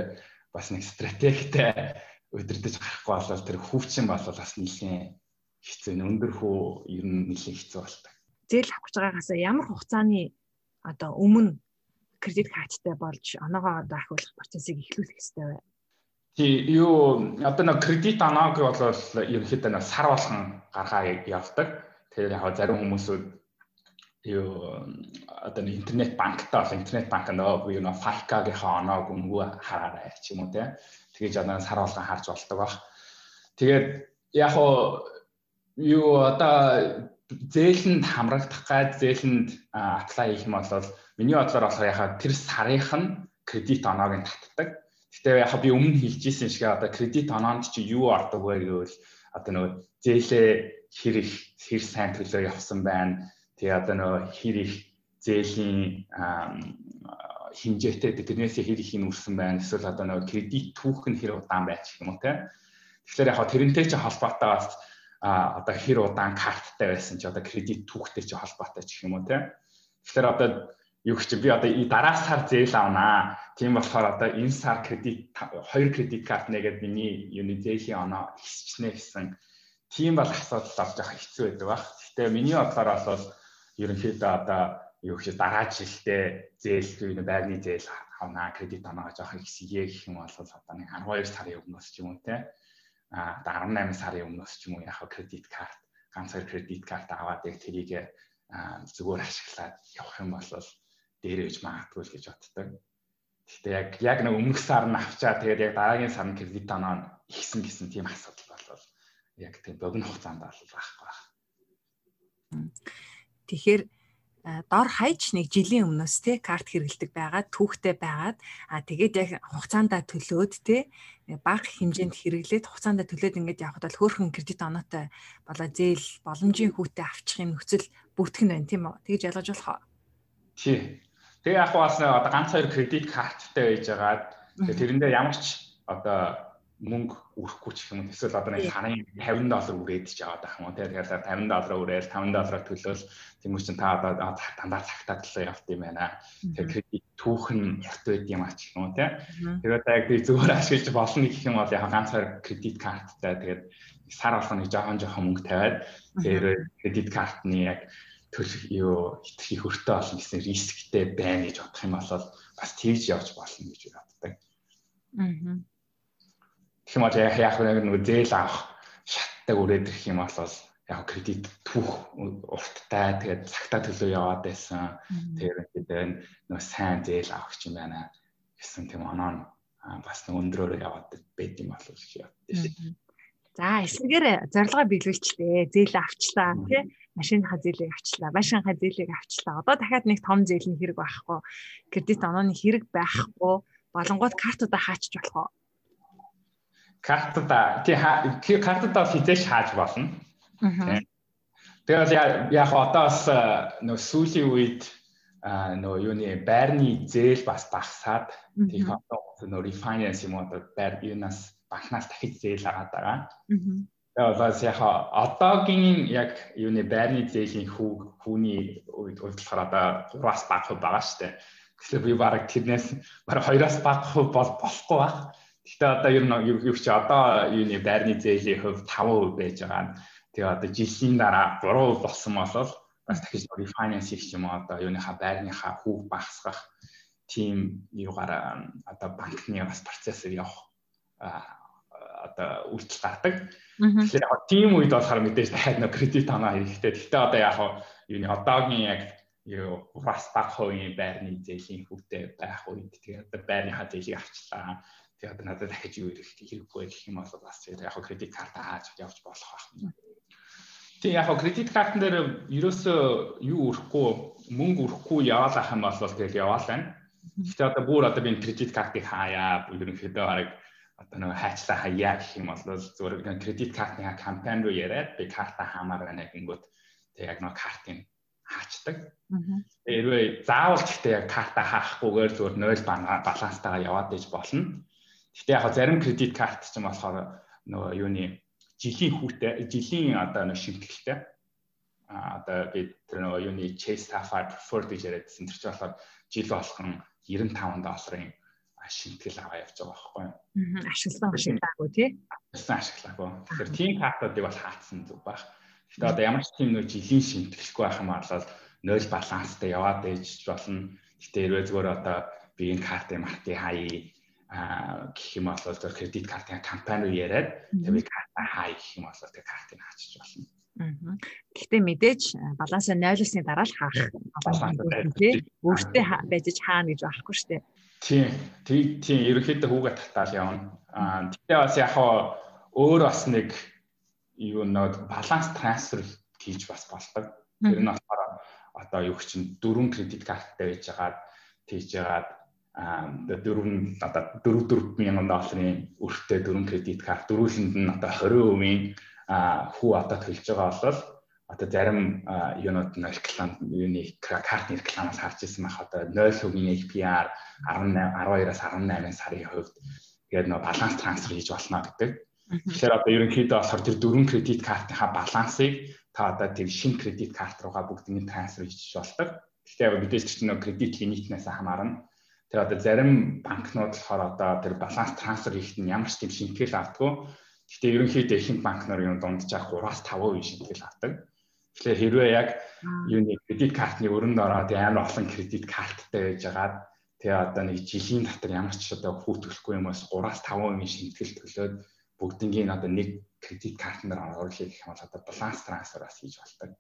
бас нэг стратегтэй өдөрдөж гарахгүй болол тэр хүүчин бол бас нэлийн хэцүү өндөр хүү ер нь нэлийн хэцүү болтой. Зээл авах гэж байгаагаас ямар хугацааны одоо өмнө кредит карттай болж оноогоо одоо ахиулах процессыг эхлүүлэх хэрэгтэй вэ? Тий, юу одоо нэг кредит оноог бол ерөнхийдөө нэг сар болгон гаргаа явдаг Тэгэхээр яг зарим хүмүүсүүд юу одоо нэг интернет банктай бол интернет банк нөгөө юу нөө Falca-гийнхаа оноог өнгөө хараарай ч юм уу те. Тэгэж одоо сар болгон харж болдог баг. Тэгээд яг юу одоо зээлэнд хамрагдах гад зээлэнд аплай хийх юм бол миний бодлоор болохоор яхаа тэр сарынх нь кредит оноог нь татдаг. Гэтэ яг би өмнө хэлжсэн шиг одоо кредит оноонд чи юу ордог вэ гэвэл одоо нөгөө зээлээ хэр их хэр сайн төлөө явсан байна. Тэгээ одоо нөгөө хэр их зээлийн хэмжээтэй тэрнээс хэр их нь үрсэн байна. Эсвэл одоо нөгөө кредит түүх нь хэр удаан байж гэх юм уу те. Тэгэхээр яг тэрнтэй чи холбоотой бас а одоо хэр удаан карттай байсан чи одоо кредит түүхтэй чи холбоотой ч гэх юм уу те. Тэгэхээр одоо юу гэж би одоо дараа сар зээл авнаа. Тийм болохоор одоо энэ сар кредит хоёр кредит карт нэгээд миний юуны зээлийн оноо ихсчнэ гэсэн тийм бол асуудал авч явах хэцүү байдаг баг. Гэтэ миний бодлоор бол ерөнхийдөө одоо юу гэж дараа жилдээ зээл байрны зээл авнаа кредит оноо жоох ихсэе гэх юм бол одоо нэг 12 сарын өмнөөс ч юм уу те а 18 сарын өмнөөс ч юм уу яг кредит карт ганц хоёр кредит карт аваад яг тэрийг зүгээр ашиглаад явах юм бол дээрэж магадгүй л гэж боддог. Гэхдээ яг яг нэг өмнөх сар нь авчаа тэгээд яг дараагийн сар нь кредит оноо ихсэн гэсэн тийм асуудал болвол яг тийм богино хугацаанд бол байхгүй байна. Тэгэхээр дор хаяж нэг жилийн өмнөөс те карт хэрэгэлдэг байгаад түүхтэй байгаад а тэгээд яг хугацаандаа төлөөд те бага хэмжээнд хэрэглээд хугацаандаа төлөөд ингээд явхад бол хөөрхөн кредит оноотой болоо зээл боломжийн хүүтэй авчихын нөхцөл бүртгэн байна тийм үү? Тэгж ялгаж болох тий. Тэгээ яг бас одоо ганц хоёр кредит карттай байж байгаад тэрэндээ ямар ч одоо мөнгө өрөхгүй ч юм уу. Эсвэл одоо нэг сарын 50 доллар үрээд ч аваад ах юм уу. Тэгэхээр 50 доллар үрээд 5 доллараар төлөөл. Тийм үчин та одоо дандаа цагтаа төлөө явт юм байна. Тэгэхээр кредит түүх нь хурд байд юм ач юм уу тий. Тэгээд яг би зүгээр ашиглаж болно гэх юм бол яг ганц хоёр кредит карттай тэгээд сар болгоно жоохон жоохон мөнгө тавиад тэгээд кредит картны яг төлөх юу хитрхи хөртөө олон гэсэн рисктэй байна гэж бодох юм бол бас тэгж явж болно гэж боддог. Аа Тэгэх юм бол яг яг нэг зээл авах шаттай үрээд ирэх юм бол яг кредит түүх урттай тэгээд цагтаа төлөө яваад байсан. Тэгээд нэг сайн зээл авах юм байна гэсэн тийм оноо бас нэг өндрөөр яваад байд юм боддоо шүү. За эсвэгээр зорилгоо биелүүлчлээ. Зээл авчлаа тий. Машиныхаа зээлийг авчлаа. Машинхаа зээлийг авчлаа. Одоо дахиад нэг том зээлийн хэрэг байхгүй. Кредит онооны хэрэг байхгүй. Болонгууд картуудаа хаачих болох? Картада тий картада хизээш хааж болно. Тэгээд яг одоо бас нөө сүүлийн үед нөө юуны байрны зээл бас багасаад тийм одоо нөө refinance юм одоо байр юунаас банкнаас дахиж зээл аваад байгаа. бас яг одоогийн яг юуны байрны зээлийн хүү хүүний үед болохоор одоо 3-аас бага хувь байгаа шүү дээ. Тэгэхээр би баг тэрнээс баг 2-аас бага хувь бол болохгүй баг. Гэхдээ одоо ер нь юу чи одоо юуны байрны зээлийн хувь 5% байж байгаа. Тэгээ одоо жилийн дараа 3% болсон болол бас дахиж refinance хийх юм одоо юуныхаа байрныхаа хүүг багасгах тийм юугаар одоо банкны бас процессыг явах одоо үйлдэл гардаг. Тэгэхээр яг тийм үед болохоор мэдээж дахиад нөө кредит авах хэрэгтэй. Гэхдээ одоо яг юуны одоогийн яг юу бас баг хувийн байрны зээлийн хүүтэй байх үед тэгээд одоо байрныхаа зээлийг авчлаа. Тэгээд надад дахиж юу ирэх хэрэггүй гэх юм бол бас яг кредит карт хааж явж болох байна. Тэг яг кредит картн дээр ерөөсөө юу өрөхгүй мөнгө өрөхгүй яваал ах юм бол тэгэл яваал байна. Гэхдээ одоо бүр одоо би кредит картыг хаяа ерөнхийдөө хараг одоо нэг хайчлаа хаяа гэх юм бол зүгээр кредит картны кампани руу яриад би карта хаамаар байна гингүүт тэг яг нэг картын хаачдаг. Хэрвээ заавал гэхдээ яг карта хаахгүйгээр зүгээр 0 баланстайгаа яваад иж болно. Гэхдээ яг зарим кредит карт ч юм болохоор нөгөө юуны жилийн хүүтэй жилийн одоо нэг шимтгэлтэй а одоо би тэр нөгөө юуны Chase Sapphire Preferred гэж яриадсэн тэр чинь болохоор жил болгон 95 долларын шинтгэл аваа явж байгаа байхгүй юу. Ашигласан ашиглаагүй тий. Ашигласан ашиглаагүй. Тэгэхээр тийм картуудыг бол хаацсан зүг байх. Гэхдээ одоо ямар ч тийм нөө жилийн шинтгэлгүй байх юм бол 0 баланстай яваад ээж болно. Гэхдээ хэрвээ зүгээр одоо би энэ картын маркийн хаяа гэх юм бол зөв кредит картын компани руу яриад тэгээ карта хай гэх юм бол тэгээ картыг хаачих болно. Гэхдээ мэдээж балансаа 0-ны дараа л хаах. Өөртөө байж хаана гэж байхгүй шүү дээ. Тийм. Тийм тийм ерөнхийдөө хүүгээ татаал явна. Аа тэгтээ бас яг өөр бас нэг юу нөө баланс трансфер хийж бас болдог. Тэр нь болохоор одоо юу чинь дөрвөн кредит карттай байж байгаад тийж ягаад аа дөрвөн одоо 4 4 мянган долларын өртөө дөрвөн кредит карт дөрвөлөнд нь одоо 20% хүү одоо төлж байгаа бол одоо зарим юунууд нь реклам юуны картны рекламаас харж ирсэн байх одоо 0%-ийн APR 18 12-аас 18 сарын хувьд тэгээд нөө баланс трансфер хийж болно гэдэг. Тэгэхээр одоо ерөнхийдөө болохоор тэр дөрвөн кредит картынхаа балансыг та одоо тэр шинэ кредит карт руугаа бүгднийг трансфер хийж болдог. Гэхдээ яг мэдээж чинь нөө кредит лимитнээс хамаарна. Тэр одоо зарим банкнууд болохоор одоо тэр баланс трансфер хийхэд нь ямар ч тийм шинтгэл автгүй. Гэхдээ ерөнхийдөө ихэнх банкнууд юм дунджаар 3-аас 5% шинтгэл авдаг. Тэгэхээр хэрвээ яг юуны кредит картны өрөнд ороод амар олон кредит карттай байж байгаад тэгээ одоо нэг жилийн дотор ямар ч одоо хүүтгэлгүй юм бас 3-аас 5% шинтгэл төлөөд бүгднгийн одоо нэг кредит картнаар оруулах гэх юм бол одоо баланс трансфер бас хийж болдог.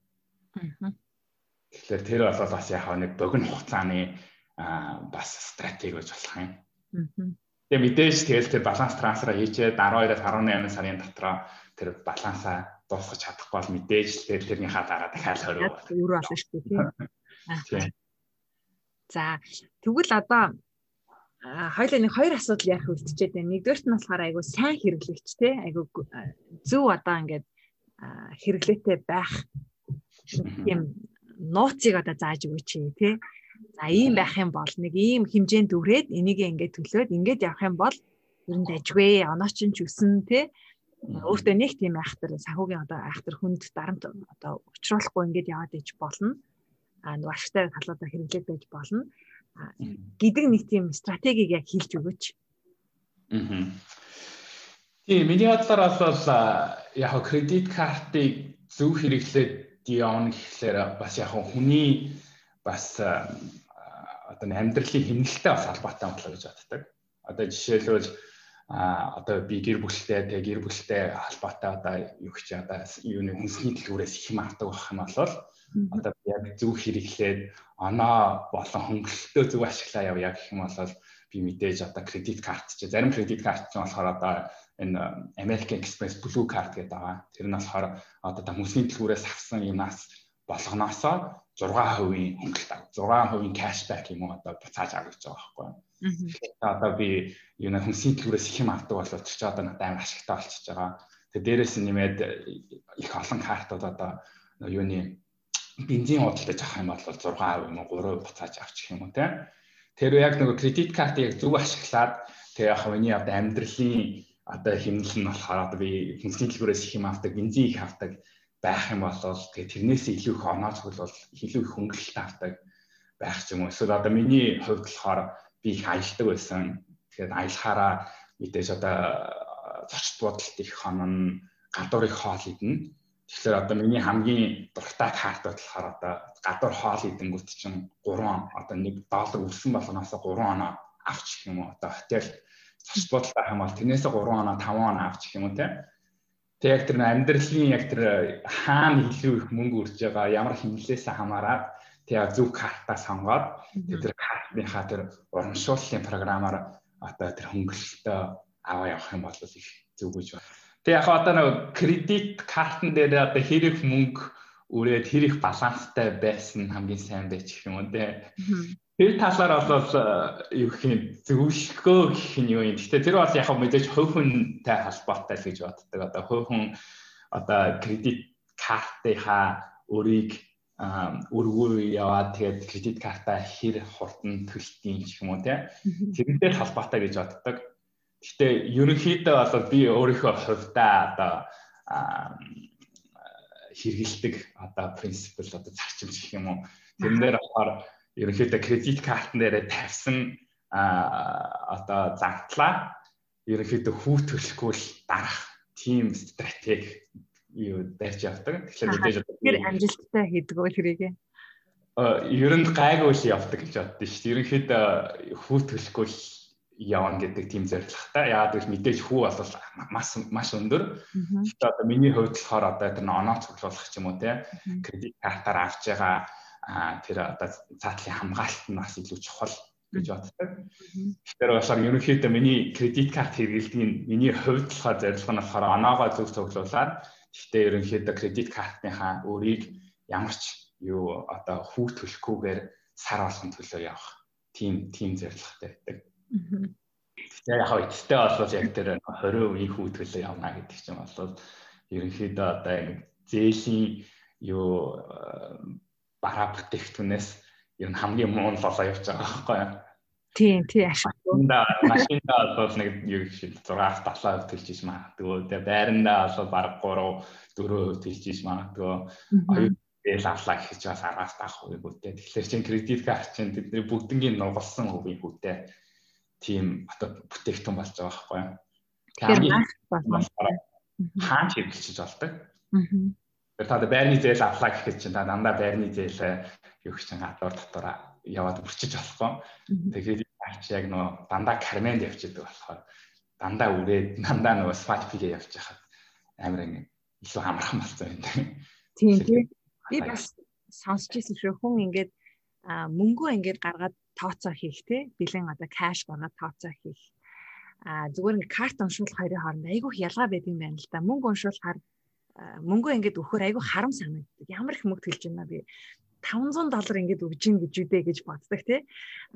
Тэгэхээр тэр бол бас яг нэг богино хугацааны бас стратеги гэж болох юм. Тэгээ мэдээж тэгэл тэр баланс трансфер хийчээд 12-аас 18 сарын дотроо тэр балансаа дуусгаж чадахгүй бол мэдээж л тэрнийхаа дараа дахиад хорив. Өөр болно шүү дээ. За тэгвэл одоо хоёлаа нэг хоёр асуудал ярих үлдчихэд байна. Нэгдүгээрт нь болохоор айгу сайн хэрэглэгч те айгу зөв одоо ингээд хэрэглээтэй байх тийм нууцыг одоо зааж өгөөч те. За ийм байх юм бол нэг ийм хэмжээнд дүрээд энийг ингээд төлөөд ингээд явах юм бол ер нь дажгүй оноо чин ч өсөн те өөртөө нэг тийм айхтар санхүүгийн одоо айхтар хүнд дарамт одоо учруулахгүй ингээд яваад иж болно. А нөгөө ашигтай талуудаа хэрэглээд байж болно. гэдэг нэг тийм стратегийг яг хэлж өгөөч. Аа. Тийм миний бодлоор бол яг кредит картыг зөв хэрэглээд явна гэхлээр бас яг хүний бас одоо амьдралын хэмнэлтэй бас албатай болоо гэж боддог. Одоо жишээлбэл а одоо би гэр бүлтэй тэг гэр бүлтэй холбоотой одоо юу гэж одоо юуны хүнсний дэлгүүрээс их юм авдаг байх юм бол одоо яг зөв хэрэглээд оноо болон хөнгөлөлтөө зөв ашиглаа яв яг гэх юм бол би мэдээж одоо кредит карт чи зарим кредит карт ч болохоор одоо энэ American Express Blue Card гэдэг байгаа. Тэр нь болохоор одоо хүмүүсийн дэлгүүрээс авсан юмнаас болгоноосоо 6% хөнгөлөлт авах. 6% cashback юм уу одоо буцааж авах гэж байгаа байхгүй юу? Тэгэхээр одоо би юуна хүнсний төлбөрөөс их юм авдаг болоод тэр чинь одоо надад амар ашигтай болчихж байгаа. Тэгээ дээрэс нь нэмээд их олон картууд одоо юуны бензин худалдаж авах юм бол 6% юм уу 3% буцааж авчих юм уу те. Тэр яг нөгөө кредит картыг яг зөв ашиглаад тэгээ яг миний одоо амьдралын одоо хэмнэл нь болохоор одоо би хүнсний дэлгүүрээс их юм авдаг, бензин их авдаг байх юм бол тэгээ тэрнээс илүү их оноо цогл бол илүү их хөнгөлөлт авдаг байх ч юм уу. Эсвэл одоо миний хувьд болохоор би их аялдаг байсан. Тэгэхээр аялахаараа мэдээж одоо зочд бодолт их хонон, гадуур их хоол идэнэ. Тэгэхээр одоо миний хамгийн дуртай карт болохоор одоо гадуур хоол идэнгүүт чинь 3 одоо 1 доллар өрсөн болгоноос 3 оноо авч гэх юм уу. Одоо хотел зочд юм бол тэрнээс 3 оноо 5 оноо авч гэх юм уу те. Тэг яг тэр амьдралын яг тэр хаана илүү их мөнгө үрж байгаа ямар хэмнэлээс хамаарат тэг зөв картаа сонгоод тэр картныхаа тэр урамшууллын програмаар одоо тэр хөнгөлөлтөө аваа явах юм бол их зөв гэж байна. Тэг яг одоо нэг кредит картн дээр одоо хэрэг мөнгө үрээд хэрэг баланстай байсан хамгийн сайн байж гэх юм уу те. Тэр талаар бол э, юу гэх юм зөвлөгөө гэх нь юу юм. Гэтэ тэр бол яг мэдээж хувь хүнтэй холбоотой л гэж боддог. Одоо хувь хүн одоо кредит картынхаа өрийг өргөө яваад тэгээд кредит картаа хэр хурдан төлтийн гэх юм уу те. Тэрнтэй холбоотой гэж боддог. Гэтэ ерөнхийдөө бол би өөрийнхөө хувьдаа одоо хэрэгэлдэг одоо принципл одоо зарчимч гэх юм уу. Тэрэн дээр болохоор ерөнхийдөө кредит картн дээр тавьсан одоо загтлаа ерөнхийдөө хүү төлөхгүй л дарах тим стратеги юу барьж явдаг. Тэгэхээр мэдээж тэр амжилттай хийдэг үү тэрийг? Э ер нь гайгүй л явдаг гэж боддоо шүү дээ. Ерөнхийдөө хүү төлөхгүй л явна гэдэг тийм зорилготой. Яагаад гэвэл мэдээж хүү бол маш маш өндөр. Тэгэхээр одоо миний хувьд болохоор одоо тэр оноо цуглуулах ч юм уу те кредит картаар авч байгаа тэр одоо цаатлын хамгаалалт нь бас илүү чухал гэж боддог. Тэгэхээр болохоор ерөнхийдөө миний кредит карт хэрэглэдгийн миний хувьд болохоор зорилго нь болохоор оноогоо зөв цуглуулад гэхдээ ерөнхийдөө кредит картныхаа өрийг ямар ч юу одоо хүү төлөхгүйгээр сар болгон төлөө явах тийм тийм зорилготой байдаг. Тэгэхээр яг эцтэй болвол яг тэр 20% хүү төлөө явна гэдэг чинь бол ерөнхийдөө одоо зээлийн юу бараа бүтээгдэхүүнээс ер нь хамгийн муу нь болоо явж байгаа байхгүй юу? Тийм, тий ашиггүй. Машинда бол нэг юу шиг 6-аас 70% төлж иж магадгүй. Тэгээ байрандаа бол баг 3 4% төлж иж магадгүй. Оюун дээл авлаа гэж бас 10-аас 70% үүтэй. Тэгэхээр чин кредит карт чинь тэдний бүгднгийн нугалсан хувийн хүүтэй тийм одоо бүтээгдэхүүн болж байгаа байхгүй юу? Тэгэхээр хаан хэрэглэж болдог. Аа Тэр та байрны зээл авлаа гэхэд чинь та дандаа байрны зээл юу гэж чинь гадуур дотор яваад үрчиж болохгүй. Тэгээд аач яг нөө дандаа карменд явчихдаг болохоор дандаа үрээд дандаа нөгөө смарт пигээ явж хахад амар ингэ илүү амархан болсон юм даа. Тийм тийм. Би бас сонсч ирсэн шүү хүн ингээд мөнгөө ингээд гаргаад тооцоо хийх те бэлэн одоо кэш гаргаад тооцоо хийх а зүгээр ингээд карт уншуулах хоёрын хооронд айгүйх ялгаа байдаг юм байна л да. Мөнгө уншуулахаар мөнгөө ингээд өгөхөр айгүй харам санагддаг. Ямар их мөнгө төлж байна би 500 доллар ингээд өгж ин гэж үдэ гэж боддог тий.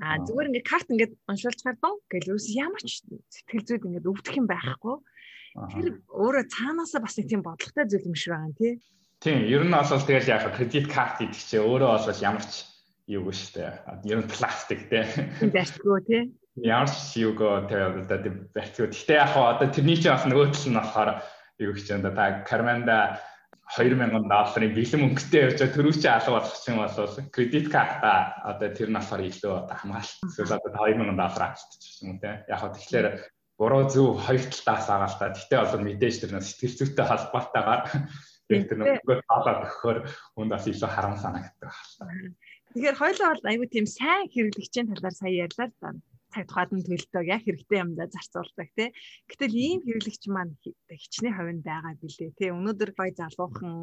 А зүгээр ингээд карт ингээд уншуулчихаар доо гэж юус ямар ч сэтгэл зүйд ингээд өвдөх юм байхгүй. Тэр өөрөө цаанаасаа бас нэг тийм бодлоготой зүйл юм шиг байгаа юм тий. Тийм, ер нь бол тэгэл яг кредит карт гэдэг чинь өөрөө бол ямар ч юу шүү дээ. Ер нь пластик тий. Барьцгүй тий. Ямар ч юугаа тэгээ одоо барьцгүй. Гэтэ яг одоо тэрний чинь бас нөгөө тал нь болохоор юу гэж байна та карманда 2000 долларын бэлэн мөнгөтэй явж төрүүч алга болох юм бол кредит карта одоо тэр насаар илүү одоо хамгаалалт эсвэл одоо 2000 доллар авчихчих юм те. Яг хөө тэгэхээр буруу зөв хоёр талаас агаал та. Гэтээ бол мэдээж тэр нэг сэтгэл зүйтэй холбоотойгоор яг тэр нөгөө таалаад өгөхөөр хүнд бас илүү харам санагддаг байна. Тэгэхээр хоёулаа бол аюу тийм сайн хэрэглэгчийн талаар сая ярьлаа л да цаг тухайд нь төлдөг яг хэрэгтэй юмдаа зарцуулдаг тий. Гэтэл ийм хэрэглэгч маань хичнээн ховинд байгаа билээ тий. Өнөөдөр гой залуухан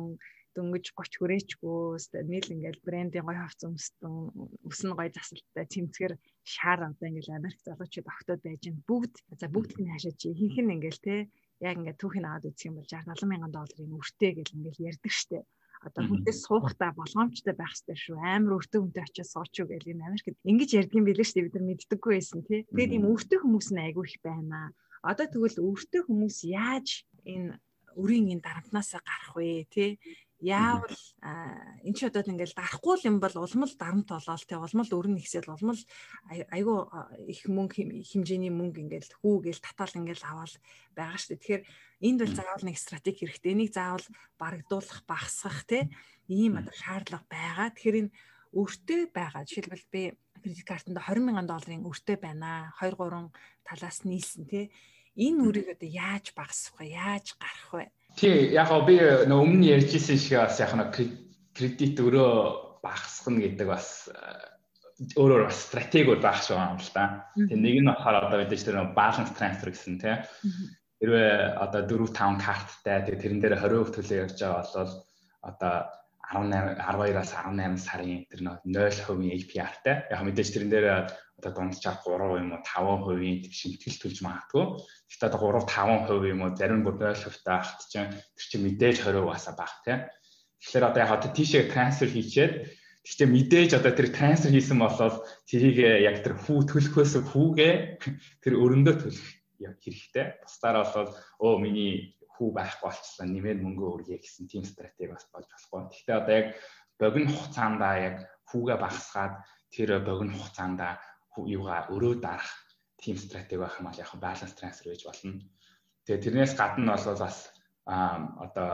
дөнгөж 30 хүрээчгүй нийл ингээл брендийн гой хавц өмсдөн өснө гой засалтай тэмцгэр шаар одоо ингээл Америк залуучууд огтод байж ин бүгд за бүгд нь хаашаа чи хинх нь ингээл тий яг ингээд түүхийг аваад үзэх юм бол 60 70 мянган долларын өртөө гэл ингээл ярьдаг штеп одоо хүнээс суухтаа болгоомжтой байх хэрэгтэй шүү. Амар өртөө хүнтэй очиж суучуу гэл энэ Америкт ингэж ярьдаг юм билээ шүү дээ. Бид нар мэддэггүй байсан тий. Тэгээд ийм өртөө хүмүүс нь айгүй их байна. Одоо тэгвэл өртөө хүмүүс яаж энэ өрийн энэ дарамтнаасаа гарах вэ тий? Яавал энэ ч удаад ингээл дарахгүй юм бол улмал дарамт болоод те улмал өрн ихсэл улмал айгүй их мөнгө хэмжээний мөнгө ингээл хүүгээл татаал ингээл аваад байгаа шүү. Тэгэхээр энд бол заавал нэг стратеги хэрэгтэй. Энийг заавал барагдуулах, багасгах те ийм одоо шаардлага байгаа. Тэгэхээр энэ өртөө байгаа. Жишээлбэл би кредит картанд 20 мянган долларын өртөө байна. 2 3 талаас нийлсэн те. Энэ үрийг одоо яаж багасгах вэ? Яаж гарах вэ? Тий, яг гоо би нөө өмнө ярьжсэн шиг бас яг нэг кредит өрөө багасгах гэдэг бас э, өөрөөр бас стратегиуд байх шиг байна л да. Тэгээ нэг нь болохоор одоо бид тэр баланс трансфер гэсэн тий. Хэрвээ одоо 4 5 карттай тэгээ тэрэн дээр 20% төлөө явж байгаа бол одоо 18 12-аас 18 сарын тэр 0% APR-тай. Яг мэдээж тэрэн дээр одоо дунджаар 3 юм уу 5% шимтгэл төлж магадгүй. Гэхдээ одоо 3 5% юм уу зарим бүр 0% таахт чинь тэр чинь мэдээж 20 басаа баг тийм. Тэгэхээр одоо яг одоо тийшээ трансфер хийчээд гэхдээ мэдээж одоо тэр трансфер хийсэн болол тэрийг яг тэр хүү төлөхөөс хүүгээ <laughs> тэр өрөндөө төлөх хэрэгтэй. Бусдаар бол оо миний хүү байхгүй болчихлоо нэмээд мөнгө өргөе гэсэн тийм стратеги бас болж болохгүй. Гэхдээ одоо яг богино хугацаанд яг хүүгээ багасгаад тэр богино хугацаанд юугаа өрөө дарах team стратеги байх юм бол яг баланс трансфер гэж болно. Тэгээ тэрнээс гадна бол бас одоо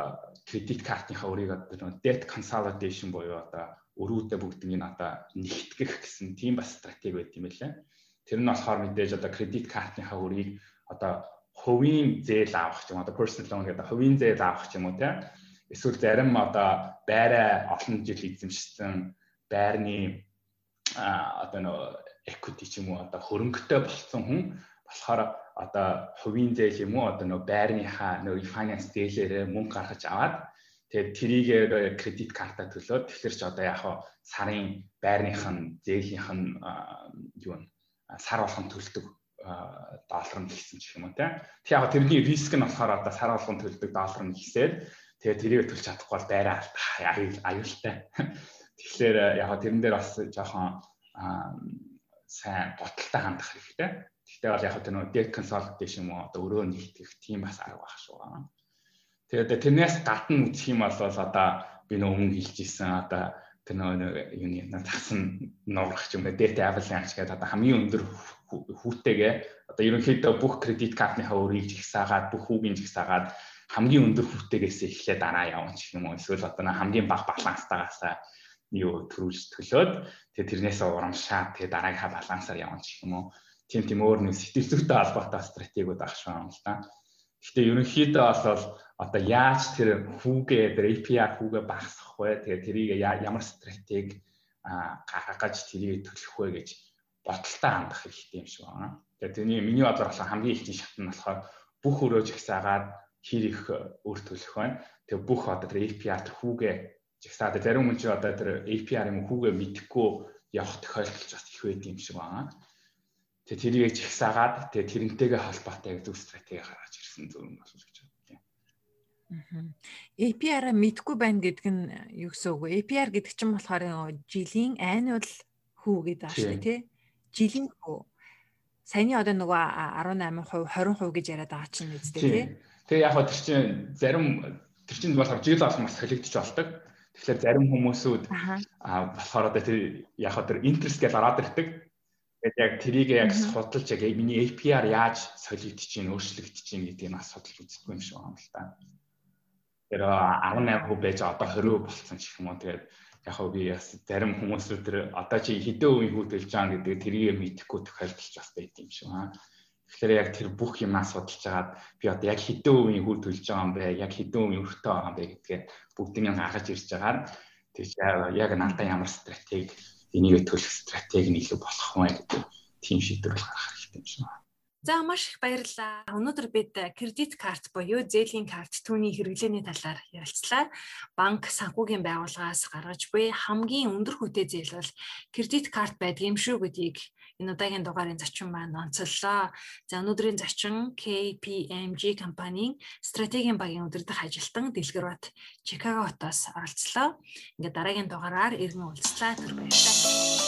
кредит картынхаа өрийг одоо debt consolidation буюу одоо өрүүдээ бүгднийг одоо нэгтгэх гэсэн тийм бас стратеги байт юм байлаа. Тэр нь болохоор мэдээж одоо кредит картынхаа өрийг одоо хувийн зээл авах юм одоо personal loan гэдэг хувийн зээл авах юм уу те. Эсвэл зарим одоо байраа олон жил эзэмшсэн байрны одоо нөө equity ч юм уу одоо хөрөнгөтэй болсон хүн болохоор одоо хувийн зээл юм уу одоо нөө байрныхаа нөө refinance зээлээрээ мөнгө гаргаж аваад тэгээд трийгээр кредит карта төлөөд тэгэхээр ч одоо яг сарын байрных нь зээлийнх нь юу вэ сар болгон төлдөг доллар нь ихсэн ч юм уу тийм. Тэг яг тэрний риск нь болохоор одоо сар болгон төлдөг доллар нь ихсээд тэгээ тэрийг төлж чадахгүй бол байраа алдах аюултай. Тэгэхээр яг тэрэн дээр бас жоохон сайн боталтай хандах хэрэгтэй. Гэхдээ бол яг тэр нөө debt consolidation юм уу одоо өрөө нэгтгэх тийм бас арга байх шүү. Тэгээд тэрнээс гадна үзэх юм бол одоо би нөө өмнө хэлж исэн одоо тэр нөө юуны тагсан нуурах юм бэ debt avalanche гэдэг одоо хамгийн өндөр хүүтэйгээ одоо ерөнхийдөө бүх кредит картныхаа өрийг жигсаагаад бүх хүүгийн жигсаагаад хамгийн өндөр хүүтэйгээс эхлээд дараа явна ч юм уу эсвэл одоо хамгийн бага баланстайгаас юу төрүүлж төлөөд тэгээ тэрнээс урамшаад тэгээ дараагийнхаа балансаар явна гэх юм уу. Тийм тийм өөр нэг сэтгэл зүйтэй холбоотой стратегиуд ах шиг юм л да. Гэхдээ ерөнхийдөө бол одоо яаж тэр хүүгээ тэр API хүүгээ багасгах вэ? Тэгээ тэрийг ямар стратеги гаргаж тэрийг төлөх вэ гэж бодолтой хандах хэрэгтэй юм шиг байна. Тэгээ тэрний миний бодлоор хамгийн их шат нь болохоор бүх өрөө жигсаагаад хэр их өөр төлөх байна. Тэгээ бүх одоо тэр API тэр хүүгээ жигсаад зарим хүн чи одоо тэр APR юм хүүгээ мэдхгүй явах тохиолдол бас их байд юм шиг байна. Тэгээ тэрийг жигсаагаад тэгээ тэрнтэйгээ холбоотой зөв стратеги гаргаж ирсэн зөв юм болов гэж байна. APR мэдхгүй байна гэдг нь юу гэсэн үг вэ? APR гэдэг чинь болохоор жилийн annual хүү гэдэг ааш тий. Жилийн хүү. Саяны одоо нөгөө 18%, 20% гэж яриад байгаа чинь үстэй тий. Тэгээ яг хөө тэр чинь зарим тэр чинь болохоор жил болгоно бас солигдчих болдог. Тэгэхээр зарим хүмүүсүүд аа болохоор одоо тэр яг одоо интерес гэж ороод ирдэг. Тэгээд яг трийг яг судалж яг миний APR яаж солигдож чинь өөрчлөгдөж чинь гэдгийг бас судалж үздэг юм шиг байна л та. Тэр 18% байж одоо 20% болцсон ч юм уу. Тэгээд яг хөө би бас зарим хүмүүсүүд тэр одоо чи хэдэн үеийн хүү төлж байгаа гэдэг тэрийг мэдэхгүй тохиолдолч бас байт юм шиг байна. Тэгэхээр яг тэр бүх юмаа судалж агаад би одоо яг хэдэн үеийн хүл төлж байгаа юм бэ? Яг хэдэн үеийн өртөө байгаа юм бэ гэдгээ бүгднийг гаргаж ирж байгаа. Тэгж яг надад ямар стратеги энийг төлөх стратеги нь илүү болох вэ гэдэг тийм шийдвэр гаргах хэрэгтэй юм шиг байна. За маш их баярлалаа. Өнөөдөр бид кредит карт буюу зээлийн карт түүний хэрэглээний талаар ярилцлаа. Банк санхүүгийн байгууллагаас гаргаж буй хамгийн өндөр хүүтэй зээл бол кредит карт байдаг юм шүү гэдгийг энэ удаагийн дугаарын зочин маань онцоллоо. За өнөөдрийн зочин KPMG компанийн стратегийн багийн удирдах ажилтан Дэлгэр Бат Чикаго хотоос оролцлоо. Ингээд дараагийн дугаараар иргэн уулзлаа. Тэр баярлалаа.